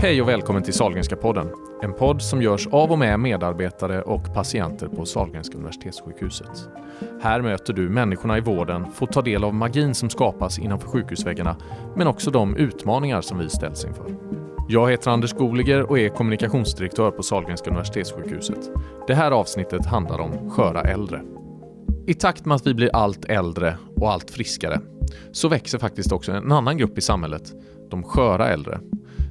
Hej och välkommen till Sahlgrenska podden. En podd som görs av och med medarbetare och patienter på Sahlgrenska Universitetssjukhuset. Här möter du människorna i vården, får ta del av magin som skapas innanför sjukhusväggarna, men också de utmaningar som vi ställs inför. Jag heter Anders Goliger och är kommunikationsdirektör på Sahlgrenska Universitetssjukhuset. Det här avsnittet handlar om sköra äldre. I takt med att vi blir allt äldre och allt friskare så växer faktiskt också en annan grupp i samhället, de sköra äldre.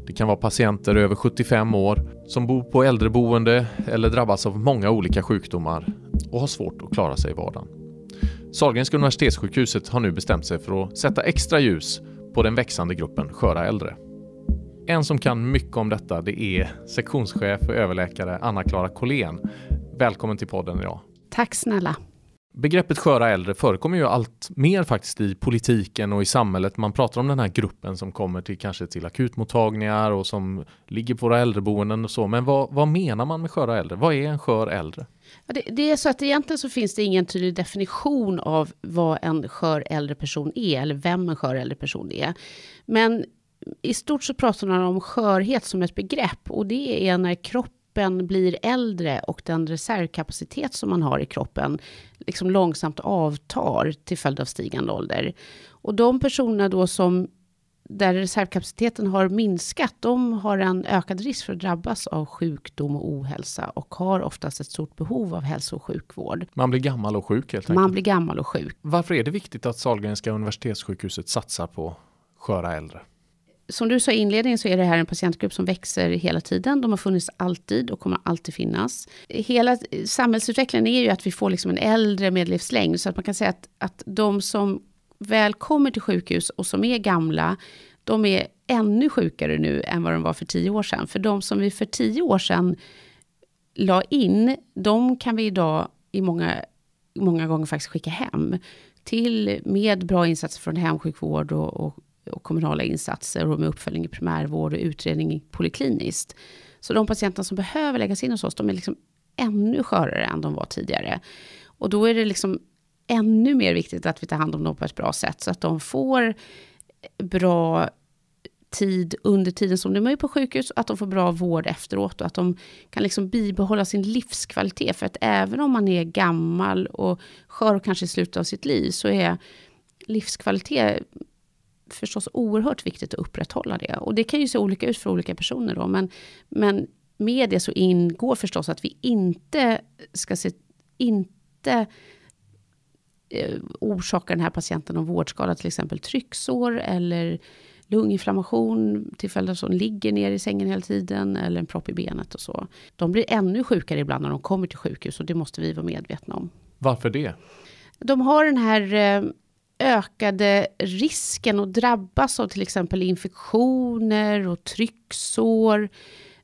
Det kan vara patienter över 75 år som bor på äldreboende eller drabbas av många olika sjukdomar och har svårt att klara sig i vardagen. Sahlgrenska Universitetssjukhuset har nu bestämt sig för att sätta extra ljus på den växande gruppen sköra äldre. En som kan mycket om detta det är sektionschef och överläkare Anna-Klara Collén. Välkommen till podden idag. Tack snälla. Begreppet sköra äldre förekommer ju allt mer faktiskt i politiken och i samhället. Man pratar om den här gruppen som kommer till kanske till akutmottagningar och som ligger på våra äldreboenden och så. Men vad, vad menar man med sköra äldre? Vad är en skör äldre? Ja, det, det, är så att egentligen så finns det ingen tydlig definition av vad en skör äldre person är eller vem en skör äldre person är. Men i stort så pratar man om skörhet som ett begrepp och det är när kroppen kroppen blir äldre och den reservkapacitet som man har i kroppen liksom långsamt avtar till följd av stigande ålder. Och de personerna då som där reservkapaciteten har minskat, de har en ökad risk för att drabbas av sjukdom och ohälsa och har oftast ett stort behov av hälso och sjukvård. Man blir gammal och sjuk helt enkelt? Man blir gammal och sjuk. Varför är det viktigt att Sahlgrenska universitetssjukhuset satsar på sköra äldre? Som du sa i inledningen så är det här en patientgrupp som växer hela tiden. De har funnits alltid och kommer alltid finnas. Hela samhällsutvecklingen är ju att vi får liksom en äldre medellivslängd. Så att man kan säga att, att de som väl kommer till sjukhus och som är gamla, de är ännu sjukare nu än vad de var för tio år sedan. För de som vi för tio år sedan la in, de kan vi idag i många, många gånger faktiskt skicka hem till med bra insatser från hemsjukvård och, och och kommunala insatser och med uppföljning i primärvård och utredning polikliniskt. Så de patienter som behöver läggas in hos oss, de är liksom ännu skörare än de var tidigare. Och då är det liksom ännu mer viktigt att vi tar hand om dem på ett bra sätt, så att de får bra tid under tiden som de är på sjukhus, att de får bra vård efteråt och att de kan liksom bibehålla sin livskvalitet. För att även om man är gammal och skör och kanske i slutet av sitt liv, så är livskvalitet förstås oerhört viktigt att upprätthålla det. Och det kan ju se olika ut för olika personer då, men, men med det så ingår förstås att vi inte ska se, inte eh, orsaka den här patienten någon vårdskada, till exempel trycksår eller lunginflammation till följd av att de ligger ner i sängen hela tiden eller en propp i benet och så. De blir ännu sjukare ibland när de kommer till sjukhus och det måste vi vara medvetna om. Varför det? De har den här eh, ökade risken att drabbas av till exempel infektioner och trycksår.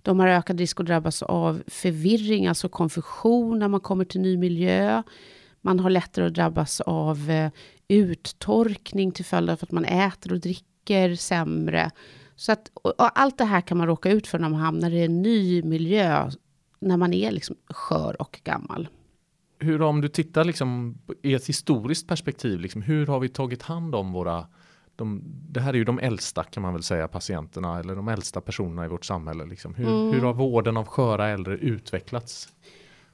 De har ökad risk att drabbas av förvirring, alltså konfusion när man kommer till ny miljö. Man har lättare att drabbas av eh, uttorkning till följd av att man äter och dricker sämre. Så att, allt det här kan man råka ut för när man hamnar i en ny miljö, när man är liksom skör och gammal hur om du tittar liksom i ett historiskt perspektiv, liksom, hur har vi tagit hand om våra de, det här är ju de äldsta kan man väl säga patienterna eller de äldsta personerna i vårt samhälle. Liksom. Hur, mm. hur har vården av sköra äldre utvecklats?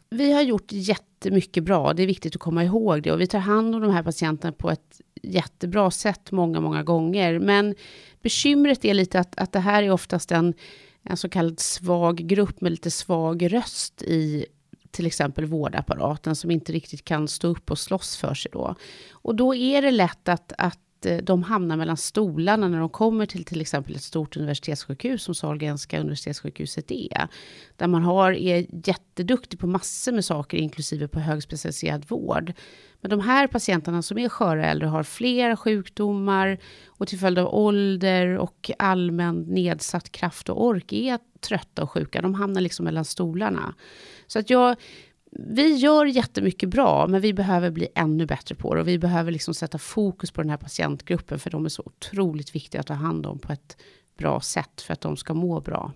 Vi har gjort jättemycket bra, det är viktigt att komma ihåg det och vi tar hand om de här patienterna på ett jättebra sätt många, många gånger. Men bekymret är lite att, att det här är oftast en, en så kallad svag grupp med lite svag röst i till exempel vårdapparaten som inte riktigt kan stå upp och slåss för sig då. Och då är det lätt att, att Eh, de hamnar mellan stolarna när de kommer till till exempel ett stort universitetssjukhus som Sahlgrenska universitetssjukhuset är. Där man har, är jätteduktig på massor med saker, inklusive på högspecialiserad vård. Men de här patienterna som är sköra äldre har flera sjukdomar och till följd av ålder och allmän nedsatt kraft och ork är trötta och sjuka. De hamnar liksom mellan stolarna. Så att jag, vi gör jättemycket bra, men vi behöver bli ännu bättre på det. Och vi behöver liksom sätta fokus på den här patientgruppen, för de är så otroligt viktiga att ta hand om på ett bra sätt för att de ska må bra.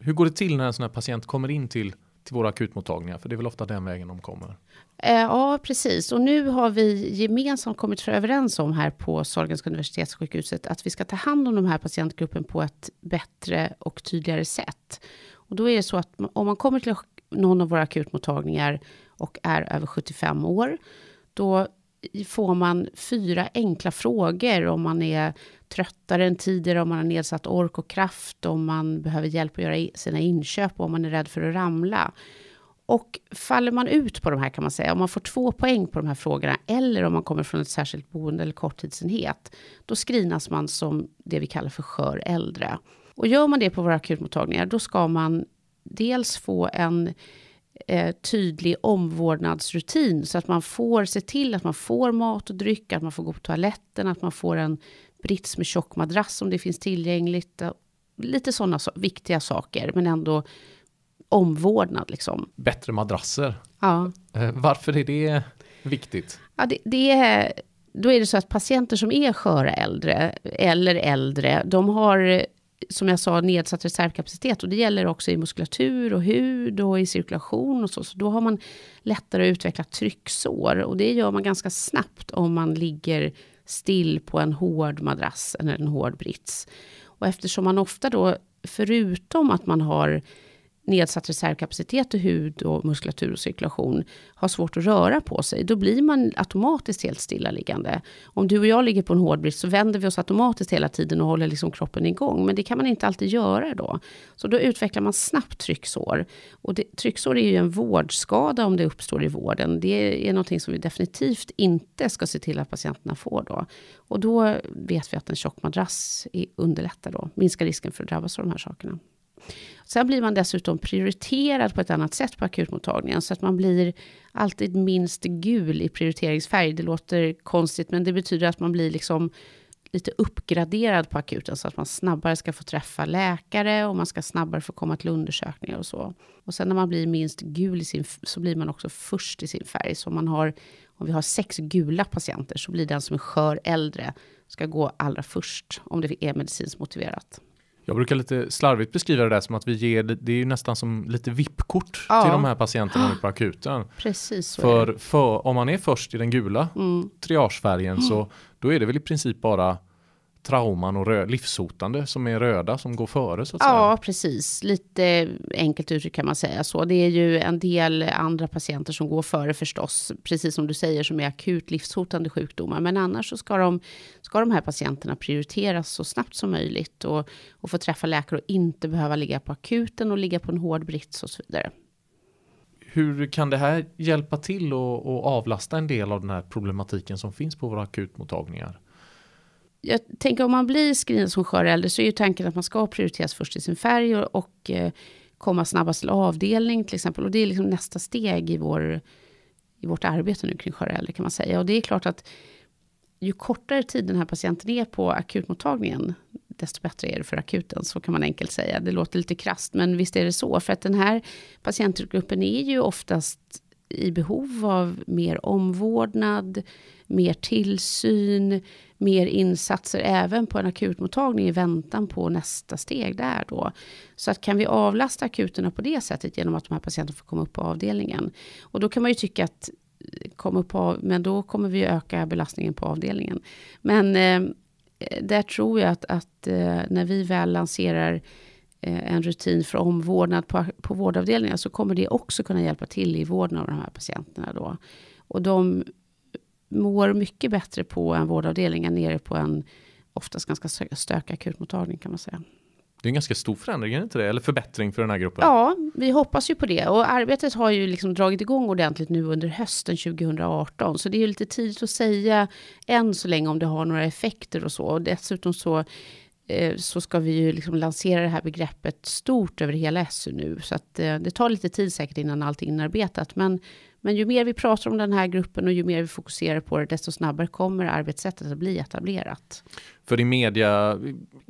Hur går det till när en sån här patient kommer in till till våra akutmottagningar? För det är väl ofta den vägen de kommer. Eh, ja, precis. Och nu har vi gemensamt kommit överens om här på Sahlgrenska universitetssjukhuset att vi ska ta hand om de här patientgruppen på ett bättre och tydligare sätt. Och då är det så att om man kommer till någon av våra akutmottagningar och är över 75 år, då får man fyra enkla frågor om man är tröttare än tidigare, om man har nedsatt ork och kraft, om man behöver hjälp att göra sina inköp och om man är rädd för att ramla. Och faller man ut på de här kan man säga, om man får två poäng på de här frågorna eller om man kommer från ett särskilt boende eller korttidsenhet, då screenas man som det vi kallar för skör äldre. Och gör man det på våra akutmottagningar, då ska man dels få en eh, tydlig omvårdnadsrutin så att man får se till att man får mat och dryck, att man får gå på toaletten, att man får en brits med tjock madrass om det finns tillgängligt. Lite sådana so viktiga saker, men ändå omvårdnad. Liksom. Bättre madrasser. Ja. Eh, varför är det viktigt? Ja, det, det är, då är det så att patienter som är sköra äldre eller äldre, de har som jag sa, nedsatt reservkapacitet. Och det gäller också i muskulatur och hud och i cirkulation och så. Så då har man lättare att utveckla trycksår. Och det gör man ganska snabbt om man ligger still på en hård madrass eller en hård brits. Och eftersom man ofta då, förutom att man har nedsatt reservkapacitet i hud och muskulatur och cirkulation har svårt att röra på sig, då blir man automatiskt helt stillaliggande. Om du och jag ligger på en hårdbrist så vänder vi oss automatiskt hela tiden och håller liksom kroppen igång. Men det kan man inte alltid göra då. Så då utvecklar man snabbt trycksår. Och det, trycksår är ju en vårdskada om det uppstår i vården. Det är någonting som vi definitivt inte ska se till att patienterna får då. Och då vet vi att en tjock madrass underlättar då, minskar risken för att drabbas av de här sakerna. Sen blir man dessutom prioriterad på ett annat sätt på akutmottagningen. Så att man blir alltid minst gul i prioriteringsfärg. Det låter konstigt, men det betyder att man blir liksom lite uppgraderad på akuten så att man snabbare ska få träffa läkare och man ska snabbare få komma till undersökningar och så. Och sen när man blir minst gul i sin, så blir man också först i sin färg. Så om, man har, om vi har sex gula patienter så blir den som är skör äldre ska gå allra först om det är medicinskt motiverat. Jag brukar lite slarvigt beskriva det där som att vi ger, det är ju nästan som lite VIP-kort ja. till de här patienterna på akuten. Precis för, för, om man är först i den gula mm. triagefärgen mm. så då är det väl i princip bara trauman och livshotande som är röda som går före så att Ja, säga. precis. Lite enkelt uttryckt kan man säga så. Det är ju en del andra patienter som går före förstås, precis som du säger, som är akut livshotande sjukdomar. Men annars så ska de, ska de här patienterna prioriteras så snabbt som möjligt och, och få träffa läkare och inte behöva ligga på akuten och ligga på en hård brits och så vidare. Hur kan det här hjälpa till och, och avlasta en del av den här problematiken som finns på våra akutmottagningar? Jag tänker om man blir screenad som skör äldre så är ju tanken att man ska prioriteras först i sin färg och, och eh, komma snabbast till avdelning till exempel. Och det är liksom nästa steg i, vår, i vårt arbete nu kring skör äldre kan man säga. Och det är klart att ju kortare tid den här patienten är på akutmottagningen, desto bättre är det för akuten, så kan man enkelt säga. Det låter lite krast, men visst är det så. För att den här patientgruppen är ju oftast i behov av mer omvårdnad, mer tillsyn, mer insatser även på en akutmottagning i väntan på nästa steg där då. Så att kan vi avlasta akuterna på det sättet genom att de här patienterna får komma upp på avdelningen. Och då kan man ju tycka att eh, komma upp på, men då kommer vi öka belastningen på avdelningen. Men eh, där tror jag att, att eh, när vi väl lanserar eh, en rutin för omvårdnad på, på vårdavdelningar så kommer det också kunna hjälpa till i vården av de här patienterna då. Och de mår mycket bättre på en vårdavdelning än nere på en oftast ganska stökig akutmottagning kan man säga. Det är en ganska stor förändring, inte det? Eller förbättring för den här gruppen? Ja, vi hoppas ju på det. Och arbetet har ju liksom dragit igång ordentligt nu under hösten 2018. Så det är ju lite tidigt att säga än så länge om det har några effekter och så. Och dessutom så, eh, så ska vi ju liksom lansera det här begreppet stort över hela SU nu. Så att eh, det tar lite tid säkert innan allt är inarbetat. Men men ju mer vi pratar om den här gruppen och ju mer vi fokuserar på det, desto snabbare kommer arbetssättet att bli etablerat. För i media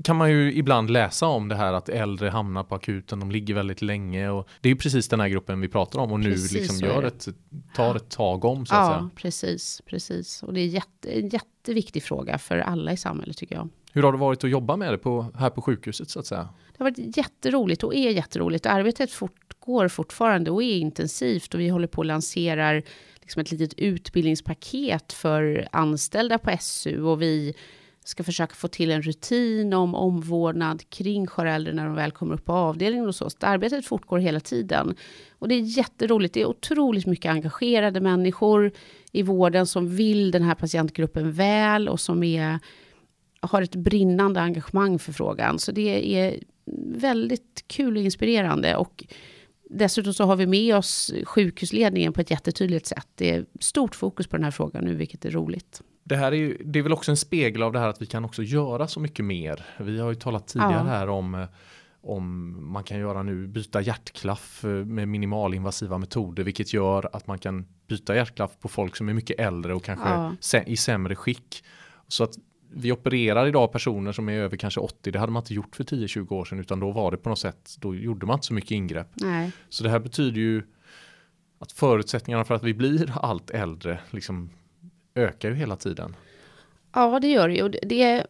kan man ju ibland läsa om det här att äldre hamnar på akuten, de ligger väldigt länge och det är ju precis den här gruppen vi pratar om och nu precis liksom gör ett, tar ett tag om så att ja, säga. Ja, precis, precis. Och det är jätte, en jätteviktig fråga för alla i samhället tycker jag. Hur har det varit att jobba med det på, här på sjukhuset så att säga? Det har varit jätteroligt och är jätteroligt. Arbetet fortgår fortfarande och är intensivt och vi håller på och lanserar liksom ett litet utbildningspaket för anställda på SU och vi ska försöka få till en rutin om omvårdnad kring sköräldre när de väl kommer upp på avdelningen och så. så arbetet fortgår hela tiden. Och det är jätteroligt. Det är otroligt mycket engagerade människor i vården som vill den här patientgruppen väl och som är, har ett brinnande engagemang för frågan. Så det är väldigt kul och inspirerande. Och dessutom så har vi med oss sjukhusledningen på ett jättetydligt sätt. Det är stort fokus på den här frågan nu, vilket är roligt. Det här är, ju, det är väl också en spegel av det här att vi kan också göra så mycket mer. Vi har ju talat tidigare ja. här om om man kan göra nu byta hjärtklaff eh, med minimalinvasiva metoder vilket gör att man kan byta hjärtklaff på folk som är mycket äldre och kanske ja. i sämre skick. Så att vi opererar idag personer som är över kanske 80. Det hade man inte gjort för 10-20 år sedan utan då var det på något sätt, då gjorde man inte så mycket ingrepp. Nej. Så det här betyder ju att förutsättningarna för att vi blir allt äldre liksom ökar ju hela tiden. Ja, det gör det ju. Det,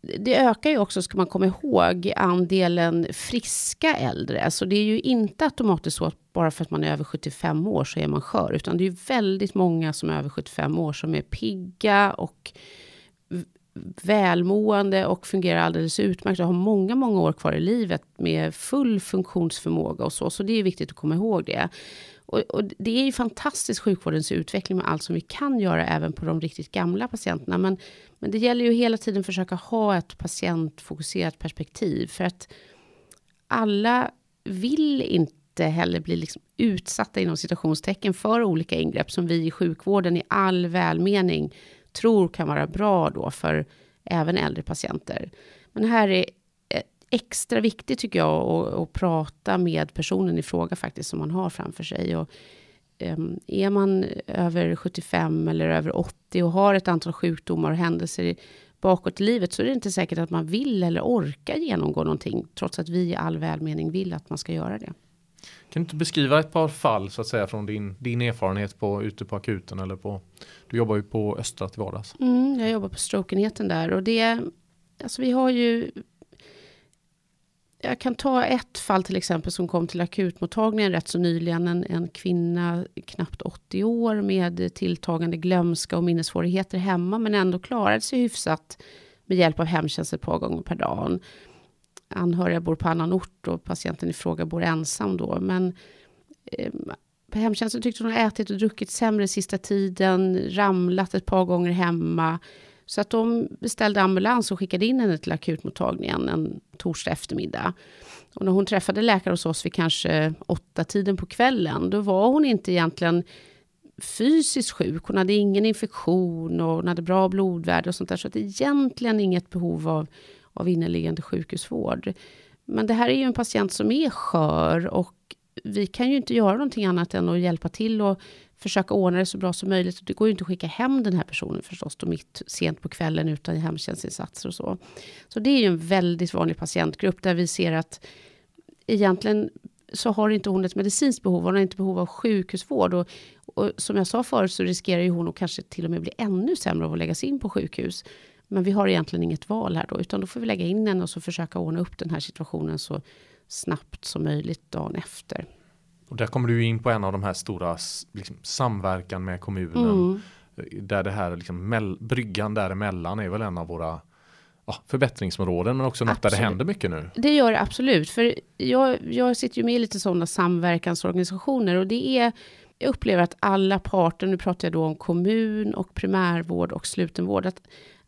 det ökar ju också, ska man komma ihåg, andelen friska äldre. Så det är ju inte automatiskt så att bara för att man är över 75 år så är man skör, utan det är ju väldigt många som är över 75 år som är pigga och välmående och fungerar alldeles utmärkt och har många, många år kvar i livet med full funktionsförmåga och så. Så det är viktigt att komma ihåg det. Och, och, det är ju fantastiskt sjukvårdens utveckling med allt som vi kan göra även på de riktigt gamla patienterna. Men, men det gäller ju hela tiden försöka ha ett patientfokuserat perspektiv. För att alla vill inte heller bli liksom utsatta inom citationstecken för olika ingrepp som vi i sjukvården i all välmening tror kan vara bra då för även äldre patienter. Men här är extra viktigt tycker jag att, att prata med personen i fråga faktiskt som man har framför sig. Och, um, är man över 75 eller över 80 och har ett antal sjukdomar och händelser bakåt i livet så är det inte säkert att man vill eller orkar genomgå någonting trots att vi i all välmening vill att man ska göra det. Kan du inte beskriva ett par fall så att säga från din, din erfarenhet på, ute på akuten eller på, du jobbar ju på Östra till vardags. Mm, jag jobbar på strokeenheten där och det, alltså vi har ju jag kan ta ett fall till exempel som kom till akutmottagningen rätt så nyligen. En, en kvinna, knappt 80 år, med tilltagande glömska och minnessvårigheter hemma, men ändå klarade sig hyfsat med hjälp av hemtjänst ett par gånger per dag. Anhöriga bor på annan ort och patienten i fråga bor ensam då. Men eh, på hemtjänsten tyckte hon ätit och druckit sämre sista tiden, ramlat ett par gånger hemma så att de beställde ambulans och skickade in henne till akutmottagningen en torsdag eftermiddag. Och när hon träffade läkare hos oss vid kanske åtta tiden på kvällen, då var hon inte egentligen fysiskt sjuk. Hon hade ingen infektion och hon hade bra blodvärde och sånt där. Så att egentligen inget behov av, av inneliggande sjukhusvård. Men det här är ju en patient som är skör och vi kan ju inte göra någonting annat än att hjälpa till och försöka ordna det så bra som möjligt. Det går ju inte att skicka hem den här personen förstås då mitt sent på kvällen utan hemtjänstinsatser och så. Så det är ju en väldigt vanlig patientgrupp där vi ser att egentligen så har inte hon ett medicinskt behov, hon har inte behov av sjukhusvård. Och, och som jag sa förut så riskerar ju hon att kanske till och med bli ännu sämre av att läggas in på sjukhus. Men vi har egentligen inget val här då, utan då får vi lägga in henne och så försöka ordna upp den här situationen så snabbt som möjligt dagen efter. Och där kommer du in på en av de här stora liksom, samverkan med kommunen. Mm. Där det här liksom, bryggan däremellan är väl en av våra ja, förbättringsområden men också något absolut. där det händer mycket nu. Det gör det absolut. För jag, jag sitter ju med i lite sådana samverkansorganisationer och det är jag upplever att alla parter, nu pratar jag då om kommun och primärvård och slutenvård, att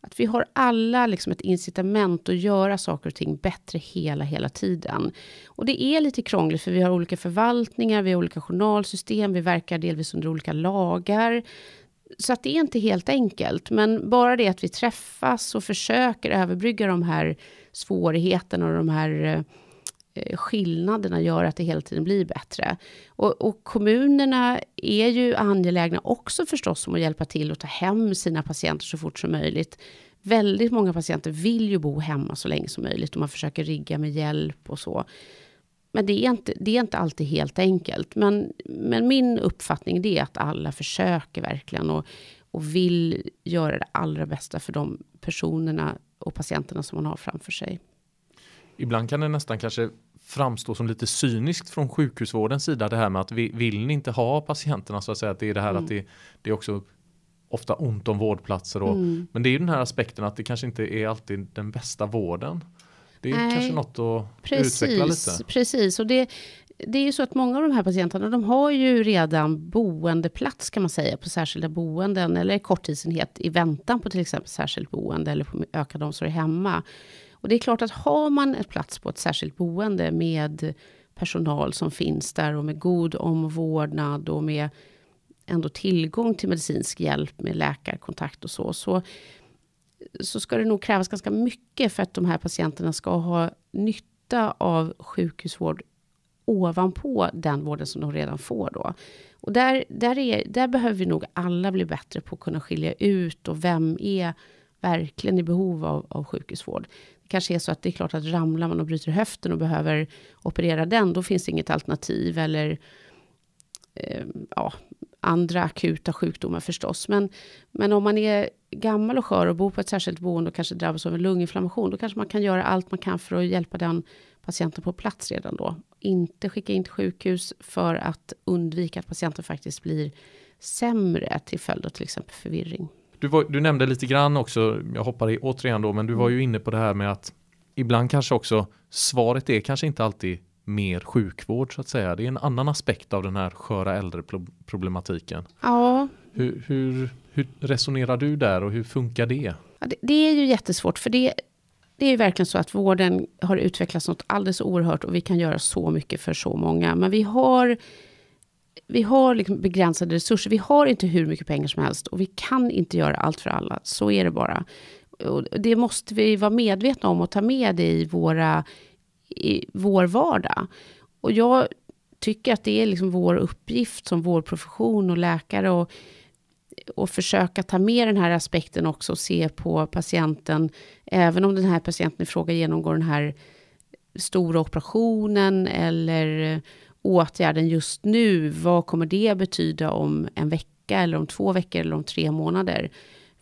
att vi har alla liksom ett incitament att göra saker och ting bättre hela, hela tiden. Och det är lite krångligt för vi har olika förvaltningar, vi har olika journalsystem, vi verkar delvis under olika lagar. Så att det är inte helt enkelt, men bara det att vi träffas och försöker överbrygga de här svårigheterna och de här eh, Eh, skillnaderna gör att det hela tiden blir bättre. Och, och, kommunerna är ju angelägna också förstås om att hjälpa till och ta hem sina patienter så fort som möjligt. Väldigt många patienter vill ju bo hemma så länge som möjligt och man försöker rigga med hjälp och så. Men det är inte, det är inte alltid helt enkelt. Men, men min uppfattning är att alla försöker verkligen och, och vill göra det allra bästa för de personerna och patienterna som man har framför sig. Ibland kan det nästan kanske framstå som lite cyniskt från sjukhusvårdens sida det här med att vi, vill ni inte ha patienterna så att säga att det är det här mm. att det, det är också ofta ont om vårdplatser och, mm. men det är ju den här aspekten att det kanske inte är alltid den bästa vården. Det är Nej, kanske något att precis, utveckla lite. Precis, och det, det är ju så att många av de här patienterna, de har ju redan boendeplats kan man säga på särskilda boenden eller korttidsenhet i väntan på till exempel särskilt boende eller på ökad omsorg hemma. Och det är klart att har man ett plats på ett särskilt boende med personal som finns där och med god omvårdnad och med ändå tillgång till medicinsk hjälp med läkarkontakt och så, så, så ska det nog krävas ganska mycket för att de här patienterna ska ha nytta av sjukhusvård ovanpå den vården som de redan får då. Och där, där, är, där behöver vi nog alla bli bättre på att kunna skilja ut och vem är verkligen i behov av, av sjukhusvård. Det kanske är så att det är klart att ramlar man och bryter höften och behöver operera den, då finns det inget alternativ eller eh, ja, andra akuta sjukdomar förstås. Men, men om man är gammal och skör och bor på ett särskilt boende och kanske drabbas av en lunginflammation, då kanske man kan göra allt man kan för att hjälpa den patienten på plats redan då. Inte skicka in till sjukhus för att undvika att patienten faktiskt blir sämre till följd av till exempel förvirring. Du, var, du nämnde lite grann också, jag hoppar i återigen då, men du var ju inne på det här med att ibland kanske också svaret är kanske inte alltid mer sjukvård så att säga. Det är en annan aspekt av den här sköra äldre-problematiken. Ja. Hur, hur, hur, resonerar du där och hur funkar det? Ja, det, det, är ju jättesvårt för det, det är verkligen så att vården har utvecklats något alldeles oerhört och vi kan göra så mycket för så många. Men vi har, vi har liksom begränsade resurser. Vi har inte hur mycket pengar som helst och vi kan inte göra allt för alla. Så är det bara. Och det måste vi vara medvetna om och ta med det i, våra, i vår vardag. Och jag tycker att det är liksom vår uppgift som vår profession och läkare och och försöka ta med den här aspekten också och se på patienten, även om den här patienten i fråga genomgår den här stora operationen eller åtgärden just nu, vad kommer det betyda om en vecka eller om två veckor eller om tre månader?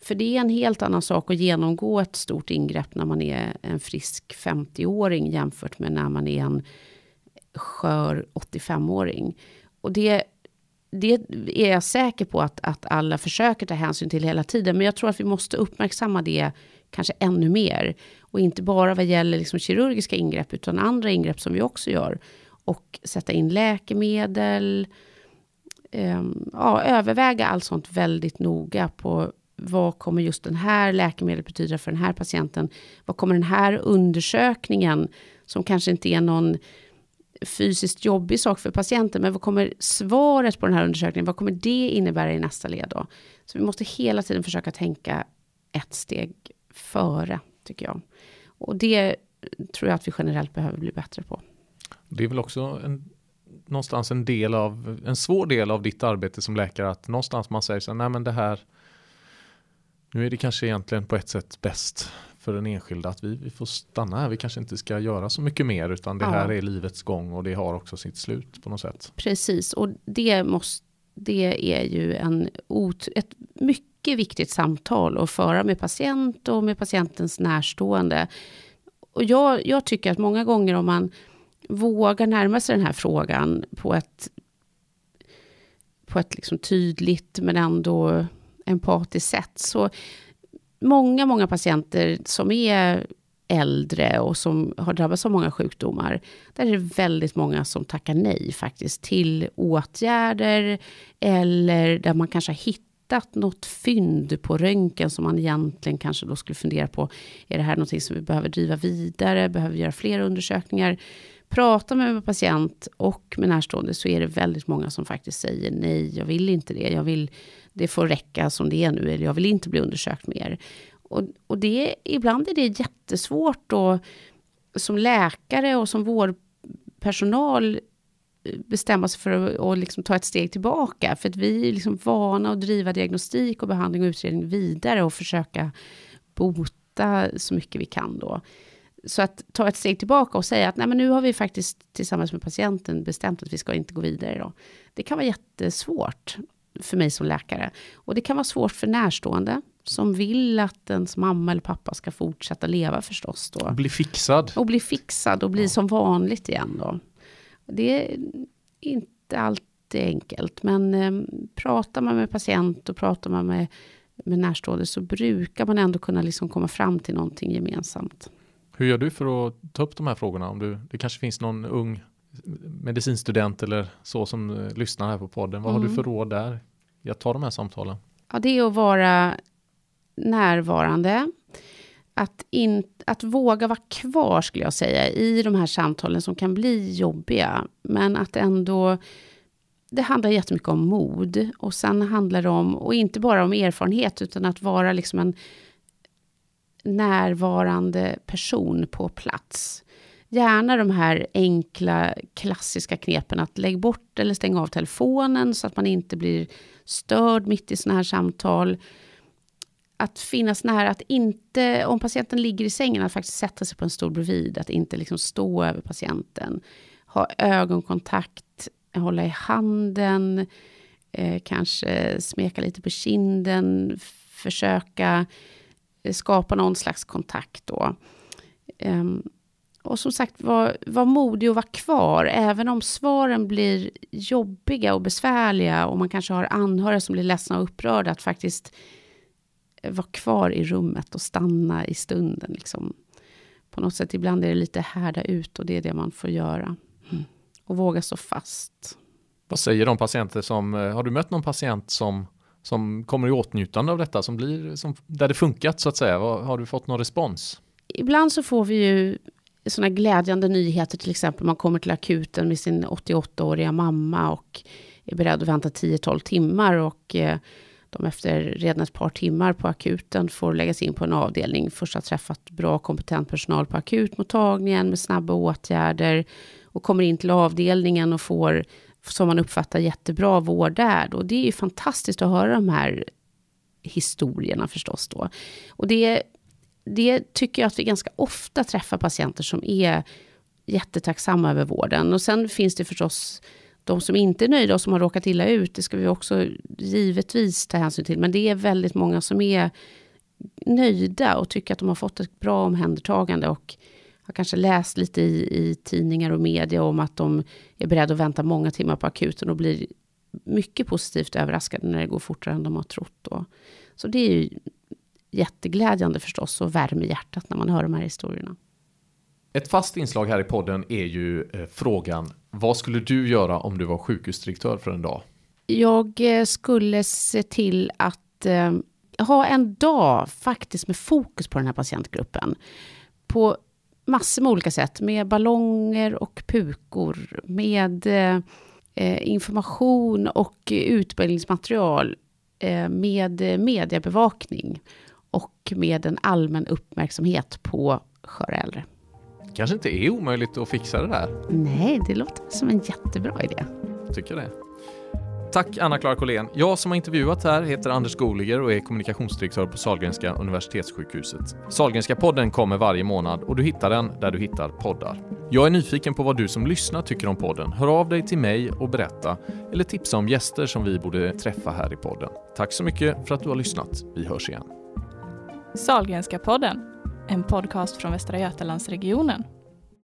För det är en helt annan sak att genomgå ett stort ingrepp när man är en frisk 50-åring jämfört med när man är en skör 85-åring. Och det det är jag säker på att, att alla försöker ta hänsyn till hela tiden. Men jag tror att vi måste uppmärksamma det kanske ännu mer. Och inte bara vad gäller liksom kirurgiska ingrepp, utan andra ingrepp som vi också gör. Och sätta in läkemedel. Um, ja, överväga allt sånt väldigt noga på vad kommer just den här läkemedlet betyda för den här patienten? Vad kommer den här undersökningen, som kanske inte är någon fysiskt jobbig sak för patienten, men vad kommer svaret på den här undersökningen, vad kommer det innebära i nästa led då? Så vi måste hela tiden försöka tänka ett steg före, tycker jag. Och det tror jag att vi generellt behöver bli bättre på. Det är väl också en, någonstans en del av, en svår del av ditt arbete som läkare, att någonstans man säger så här, nej men det här, nu är det kanske egentligen på ett sätt bäst för den enskilda att vi, vi får stanna här. Vi kanske inte ska göra så mycket mer utan det ja. här är livets gång och det har också sitt slut på något sätt. Precis och det, måste, det är ju en ot, ett mycket viktigt samtal att föra med patient och med patientens närstående. Och jag, jag tycker att många gånger om man vågar närma sig den här frågan på ett, på ett liksom tydligt men ändå empatiskt sätt så många, många patienter som är äldre och som har drabbats av många sjukdomar, där är det väldigt många som tackar nej faktiskt till åtgärder eller där man kanske har hittat något fynd på röntgen som man egentligen kanske då skulle fundera på, är det här någonting som vi behöver driva vidare, behöver vi göra fler undersökningar? Pratar med patient och med närstående så är det väldigt många som faktiskt säger nej, jag vill inte det, jag vill det får räcka som det är nu, eller jag vill inte bli undersökt mer. Och, och det, ibland är det jättesvårt att som läkare och som vårdpersonal eh, bestämma sig för att och liksom ta ett steg tillbaka. För att vi är liksom vana att driva diagnostik och behandling och utredning vidare och försöka bota så mycket vi kan då. Så att ta ett steg tillbaka och säga att nej, men nu har vi faktiskt tillsammans med patienten bestämt att vi ska inte gå vidare. Då. Det kan vara jättesvårt för mig som läkare. Och det kan vara svårt för närstående som vill att ens mamma eller pappa ska fortsätta leva förstås. Då. Bli fixad. Och bli fixad och bli ja. som vanligt igen då. Det är inte alltid enkelt, men eh, pratar man med patient och pratar man med, med närstående så brukar man ändå kunna liksom komma fram till någonting gemensamt. Hur gör du för att ta upp de här frågorna? Om du, det kanske finns någon ung medicinstudent eller så som eh, lyssnar här på podden. Vad mm. har du mm. för råd där? Jag tar de här samtalen. Ja, det är att vara närvarande. Att, in, att våga vara kvar, skulle jag säga, i de här samtalen som kan bli jobbiga. Men att ändå... Det handlar jättemycket om mod. Och sen handlar det om, och inte bara om erfarenhet, utan att vara liksom en närvarande person på plats. Gärna de här enkla klassiska knepen att lägg bort eller stäng av telefonen så att man inte blir störd mitt i sådana här samtal. Att finnas nära, att inte, om patienten ligger i sängen, att faktiskt sätta sig på en stol bredvid, att inte liksom stå över patienten. Ha ögonkontakt, hålla i handen, eh, kanske smeka lite på kinden, försöka skapa någon slags kontakt då. Um, och som sagt, var, var modig och var kvar, även om svaren blir jobbiga och besvärliga och man kanske har anhöriga som blir ledsna och upprörda, att faktiskt eh, vara kvar i rummet och stanna i stunden. Liksom. På något sätt, ibland är det lite härda ut och det är det man får göra. Mm. Och våga stå fast. Vad säger de patienter som, eh, har du mött någon patient som, som kommer i åtnjutande av detta, som blir, som, där det funkat så att säga? Har du fått någon respons? Ibland så får vi ju sådana glädjande nyheter, till exempel man kommer till akuten med sin 88-åriga mamma och är beredd att vänta 10-12 timmar och eh, de efter redan ett par timmar på akuten får läggas in på en avdelning. Först har träffat bra kompetent personal på akutmottagningen med snabba åtgärder och kommer in till avdelningen och får, som man uppfattar, jättebra vård där. då. det är ju fantastiskt att höra de här historierna förstås då. Och det det tycker jag att vi ganska ofta träffar patienter som är jättetacksamma över vården. Och sen finns det förstås de som inte är nöjda och som har råkat illa ut. Det ska vi också givetvis ta hänsyn till. Men det är väldigt många som är nöjda och tycker att de har fått ett bra omhändertagande. Och har kanske läst lite i, i tidningar och media om att de är beredda att vänta många timmar på akuten och blir mycket positivt överraskade när det går fortare än de har trott. Då. Så det är ju jätteglädjande förstås och värmer hjärtat när man hör de här historierna. Ett fast inslag här i podden är ju eh, frågan vad skulle du göra om du var sjukhusdirektör för en dag? Jag eh, skulle se till att eh, ha en dag faktiskt med fokus på den här patientgruppen. På massor med olika sätt, med ballonger och pukor, med eh, information och utbildningsmaterial, eh, med mediebevakning och med en allmän uppmärksamhet på sköra äldre. kanske inte är omöjligt att fixa det där. Nej, det låter som en jättebra idé. Tycker det. Tack Anna-Klara Collén. Jag som har intervjuat här heter Anders Goliger och är kommunikationsdirektör på Sahlgrenska Universitetssjukhuset. Sahlgrenska podden kommer varje månad och du hittar den där du hittar poddar. Jag är nyfiken på vad du som lyssnar tycker om podden. Hör av dig till mig och berätta eller tipsa om gäster som vi borde träffa här i podden. Tack så mycket för att du har lyssnat. Vi hörs igen. Salgrenska podden, en podcast från Västra Götalandsregionen.